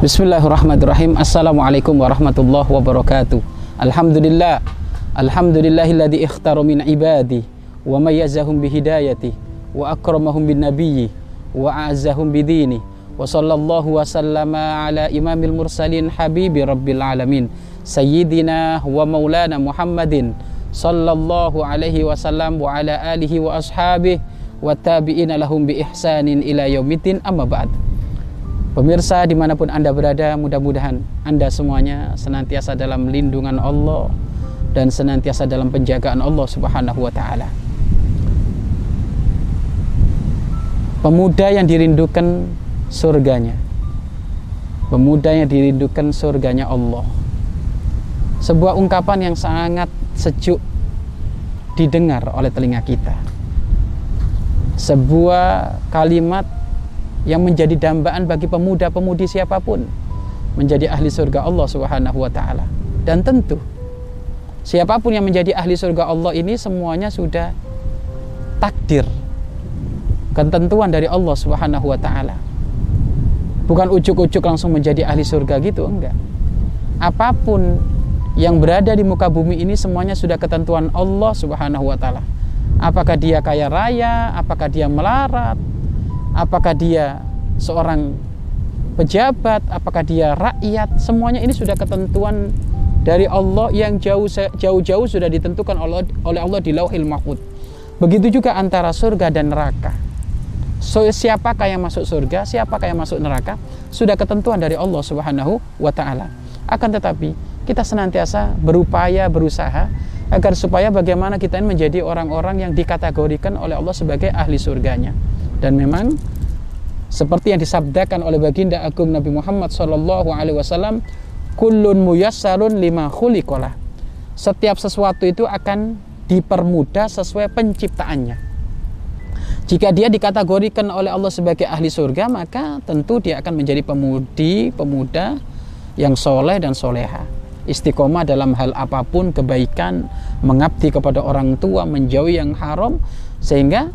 Bismillahirrahmanirrahim. Assalamualaikum warahmatullahi wabarakatuh. Alhamdulillah. Alhamdulillahilladzi ikhtara min ibadi wa mayyazahum bihidayati wa akramahum bin nabiyyi wa a'azzahum bidini wa sallallahu wa sallama ala imamil mursalin habibi rabbil alamin sayyidina wa maulana Muhammadin sallallahu alaihi wasallam wa ala alihi wa ashabihi wa tabi'ina lahum bi ihsanin ila yaumiddin amma ba'd. Pemirsa di mana pun Anda berada, mudah-mudahan Anda semuanya senantiasa dalam lindungan Allah dan senantiasa dalam penjagaan Allah Subhanahu wa Ta'ala. Pemuda yang dirindukan surganya, pemuda yang dirindukan surganya Allah. Sebuah ungkapan yang sangat sejuk didengar oleh telinga kita. Sebuah kalimat yang menjadi dambaan bagi pemuda-pemudi siapa pun menjadi ahli surga Allah Subhanahu wa taala. Dan tentu siapa pun yang menjadi ahli surga Allah ini semuanya sudah takdir ketentuan dari Allah Subhanahu wa taala. Bukan ujuk-ujuk langsung menjadi ahli surga gitu, enggak. Apa pun yang berada di muka bumi ini semuanya sudah ketentuan Allah Subhanahu wa taala. Apakah dia kaya raya, apakah dia melarat, apakah dia seorang pejabat, apakah dia rakyat, semuanya ini sudah ketentuan dari Allah yang jauh jauh-jauh sudah ditentukan oleh Allah di Lauhil Mahfud. Begitu juga antara surga dan neraka. So, siapakah yang masuk surga, siapakah yang masuk neraka, sudah ketentuan dari Allah Subhanahu wa taala. Akan tetapi, kita senantiasa berupaya berusaha agar supaya bagaimana kita ini menjadi orang-orang yang dikategorikan oleh Allah sebagai ahli surganya. Dan memang seperti yang disabdakan oleh baginda agung Nabi Muhammad Shallallahu Alaihi Wasallam, kullun muyassarun lima khuliqalah. Setiap sesuatu itu akan dipermudah sesuai penciptaannya. Jika dia dikategorikan oleh Allah sebagai ahli surga, maka tentu dia akan menjadi pemudi, pemuda yang soleh dan soleha. Istiqomah dalam hal apa pun, kebaikan, mengabdi kepada orang tua, menjauhi yang haram, sehingga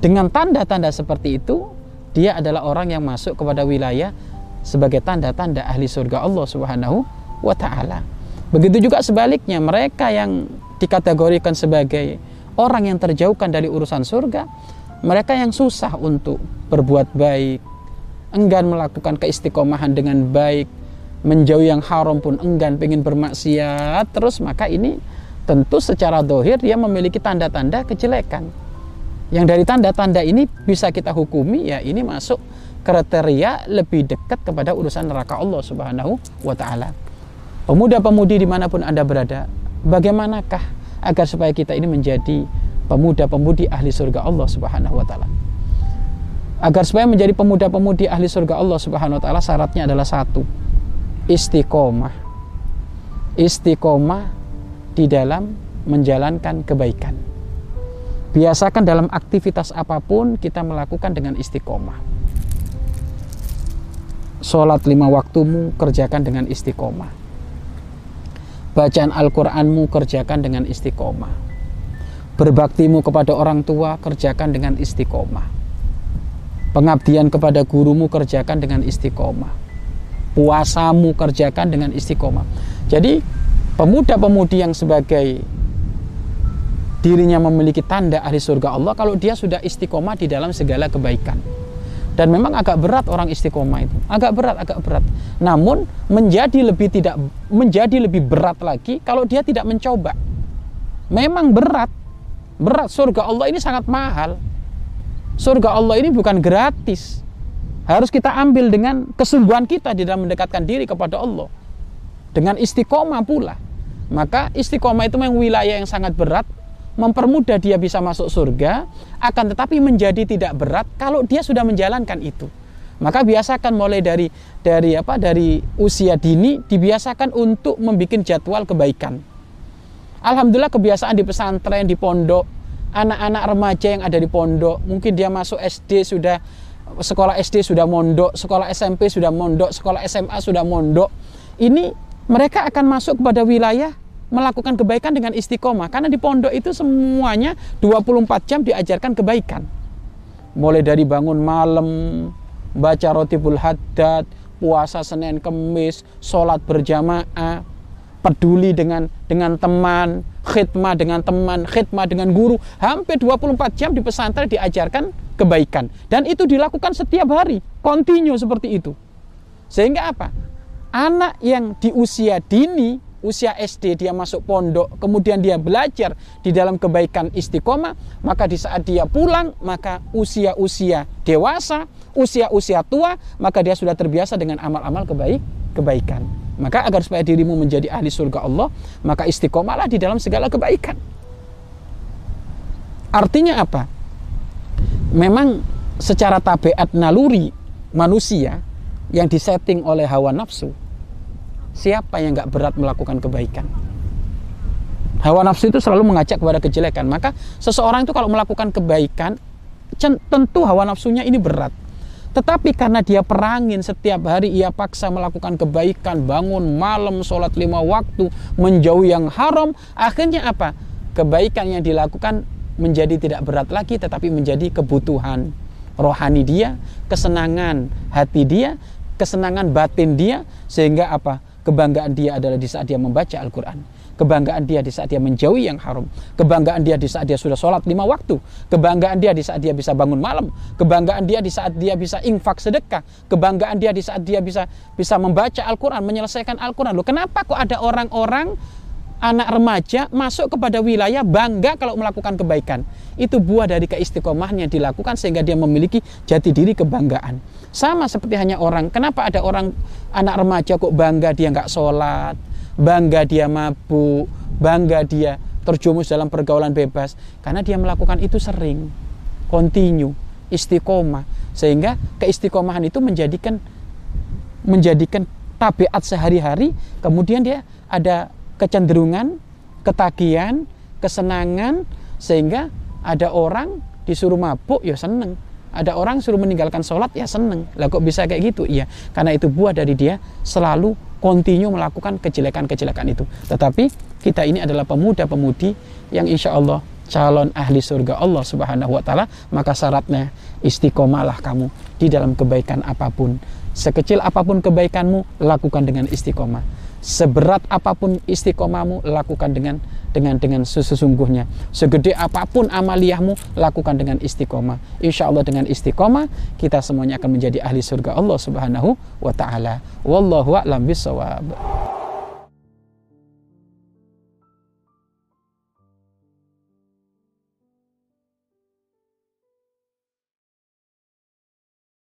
dengan tanda-tanda seperti itu, dia adalah orang yang masuk kepada wilayah sebagai tanda-tanda ahli surga Allah Subhanahu wa taala. Begitu juga sebaliknya, mereka yang dikategorikan sebagai orang yang terjauhkan dari urusan surga, mereka yang susah untuk berbuat baik, enggan melakukan keistiqomahan dengan baik, menjauhi yang haram pun enggan pengen bermaksiat terus maka ini tentu secara dohir dia memiliki tanda-tanda kejelekan yang dari tanda-tanda ini bisa kita hukumi ya ini masuk kriteria lebih dekat kepada urusan neraka Allah Subhanahu wa taala. Pemuda-pemudi di mana pun Anda berada, bagaimanakah agar supaya kita ini menjadi pemuda-pemudi ahli surga Allah Subhanahu wa taala? Agar supaya menjadi pemuda-pemudi ahli surga Allah Subhanahu wa taala syaratnya adalah satu, istiqomah. Istiqomah di dalam menjalankan kebaikan biasakan dalam aktivitas apa pun kita melakukan dengan istiqomah. Sholat lima waktumu kerjakan dengan istiqomah. Bacaan Al-Quranmu kerjakan dengan istiqomah. Berbaktimu kepada orang tua kerjakan dengan istiqomah. Pengabdian kepada gurumu kerjakan dengan istiqomah. Puasamu kerjakan dengan istiqomah. Jadi pemuda-pemudi yang sebagai dirinya memiliki tanda ahli surga Allah kalau dia sudah istiqomah di dalam segala kebaikan. Dan memang agak berat orang istiqomah itu. Agak berat, agak berat. Namun menjadi lebih tidak menjadi lebih berat lagi kalau dia tidak mencoba. Memang berat. Berat surga Allah ini sangat mahal. Surga Allah ini bukan gratis. Harus kita ambil dengan kesungguhan kita di dalam mendekatkan diri kepada Allah. Dengan istiqomah pula. Maka istiqomah itu memang wilayah yang sangat berat mempermudah dia bisa masuk surga, akan tetapi menjadi tidak berat kalau dia sudah menjalankan itu. Maka biasakan mulai dari dari apa dari usia dini dibiasakan untuk membuat jadwal kebaikan. Alhamdulillah kebiasaan di pesantren, di pondok, anak-anak remaja yang ada di pondok, mungkin dia masuk SD sudah sekolah SD sudah mondok, sekolah SMP sudah mondok, sekolah SMA sudah mondok. Ini mereka akan masuk kepada wilayah melakukan kebaikan dengan istiqomah karena di pondok itu semuanya 24 jam diajarkan kebaikan mulai dari bangun malam baca rotibul haddad puasa Senin Kemis, sholat berjamaah, peduli dengan dengan teman, khidmah dengan teman, khidmah dengan guru. Hampir 24 jam di pesantren diajarkan kebaikan. Dan itu dilakukan setiap hari, kontinu seperti itu. Sehingga apa? Anak yang di usia dini, usia SD dia masuk pondok, kemudian dia belajar di dalam kebaikan istiqomah, maka di saat dia pulang, maka usia-usia dewasa, usia-usia tua, maka dia sudah terbiasa dengan amal-amal kebaik, kebaikan. Maka agar supaya dirimu menjadi ahli surga Allah, maka istiqomahlah di dalam segala kebaikan. Artinya apa? Memang secara tabiat naluri manusia yang disetting oleh hawa nafsu, siapa yang nggak berat melakukan kebaikan? Hawa nafsu itu selalu mengajak kepada kejelekan. Maka seseorang itu kalau melakukan kebaikan, tentu hawa nafsunya ini berat tetapi karena dia perangin setiap hari ia paksa melakukan kebaikan, bangun malam, sholat lima waktu, menjauh yang haram. Akhirnya apa? Kebaikan yang dilakukan menjadi tidak berat lagi tetapi menjadi kebutuhan rohani dia, kesenangan hati dia, kesenangan batin dia sehingga apa? Kebanggaan dia adalah di saat dia membaca Al-Qur'an. Kebanggaan dia di saat dia menjauhi yang haram, kebanggaan dia di saat dia sudah sholat lima waktu, kebanggaan dia di saat dia bisa bangun malam, kebanggaan dia di saat dia bisa infak sedekah, kebanggaan dia di saat dia bisa bisa membaca Al-Quran, menyelesaikan Al-Quran. Loh, kenapa kok ada orang-orang anak remaja masuk kepada wilayah bangga kalau melakukan kebaikan. Itu buah dari keistiqomahnya dilakukan sehingga dia memiliki jati diri kebanggaan. Sama seperti hanya orang, kenapa ada orang anak remaja kok bangga dia nggak sholat, bangga dia mabuk, bangga dia terjumus dalam pergaulan bebas karena dia melakukan itu sering, kontinu, istiqomah sehingga keistiqomahan itu menjadikan menjadikan tabiat sehari-hari kemudian dia ada kecenderungan, ketagihan, kesenangan sehingga ada orang disuruh mabuk ya seneng. Ada orang suruh meninggalkan sholat ya seneng. Lah kok bisa kayak gitu? Iya karena itu buah dari dia selalu kontinu melakukan kejelekan-kejelekan itu. Tetapi kita ini adalah pemuda-pemudi yang insya Allah calon ahli surga Allah subhanahu wa ta'ala maka syaratnya istiqomahlah kamu di dalam kebaikan apa pun. Sekecil apa pun kebaikanmu lakukan dengan istiqomah. Seberat apa pun istiqomahmu lakukan dengan dengan dengan sesungguhnya. Segede apa pun amaliyahmu lakukan dengan istiqomah. Insya Allah dengan istiqomah kita semuanya akan menjadi ahli surga Allah subhanahu wa ta'ala. Wallahu a'lam bisawab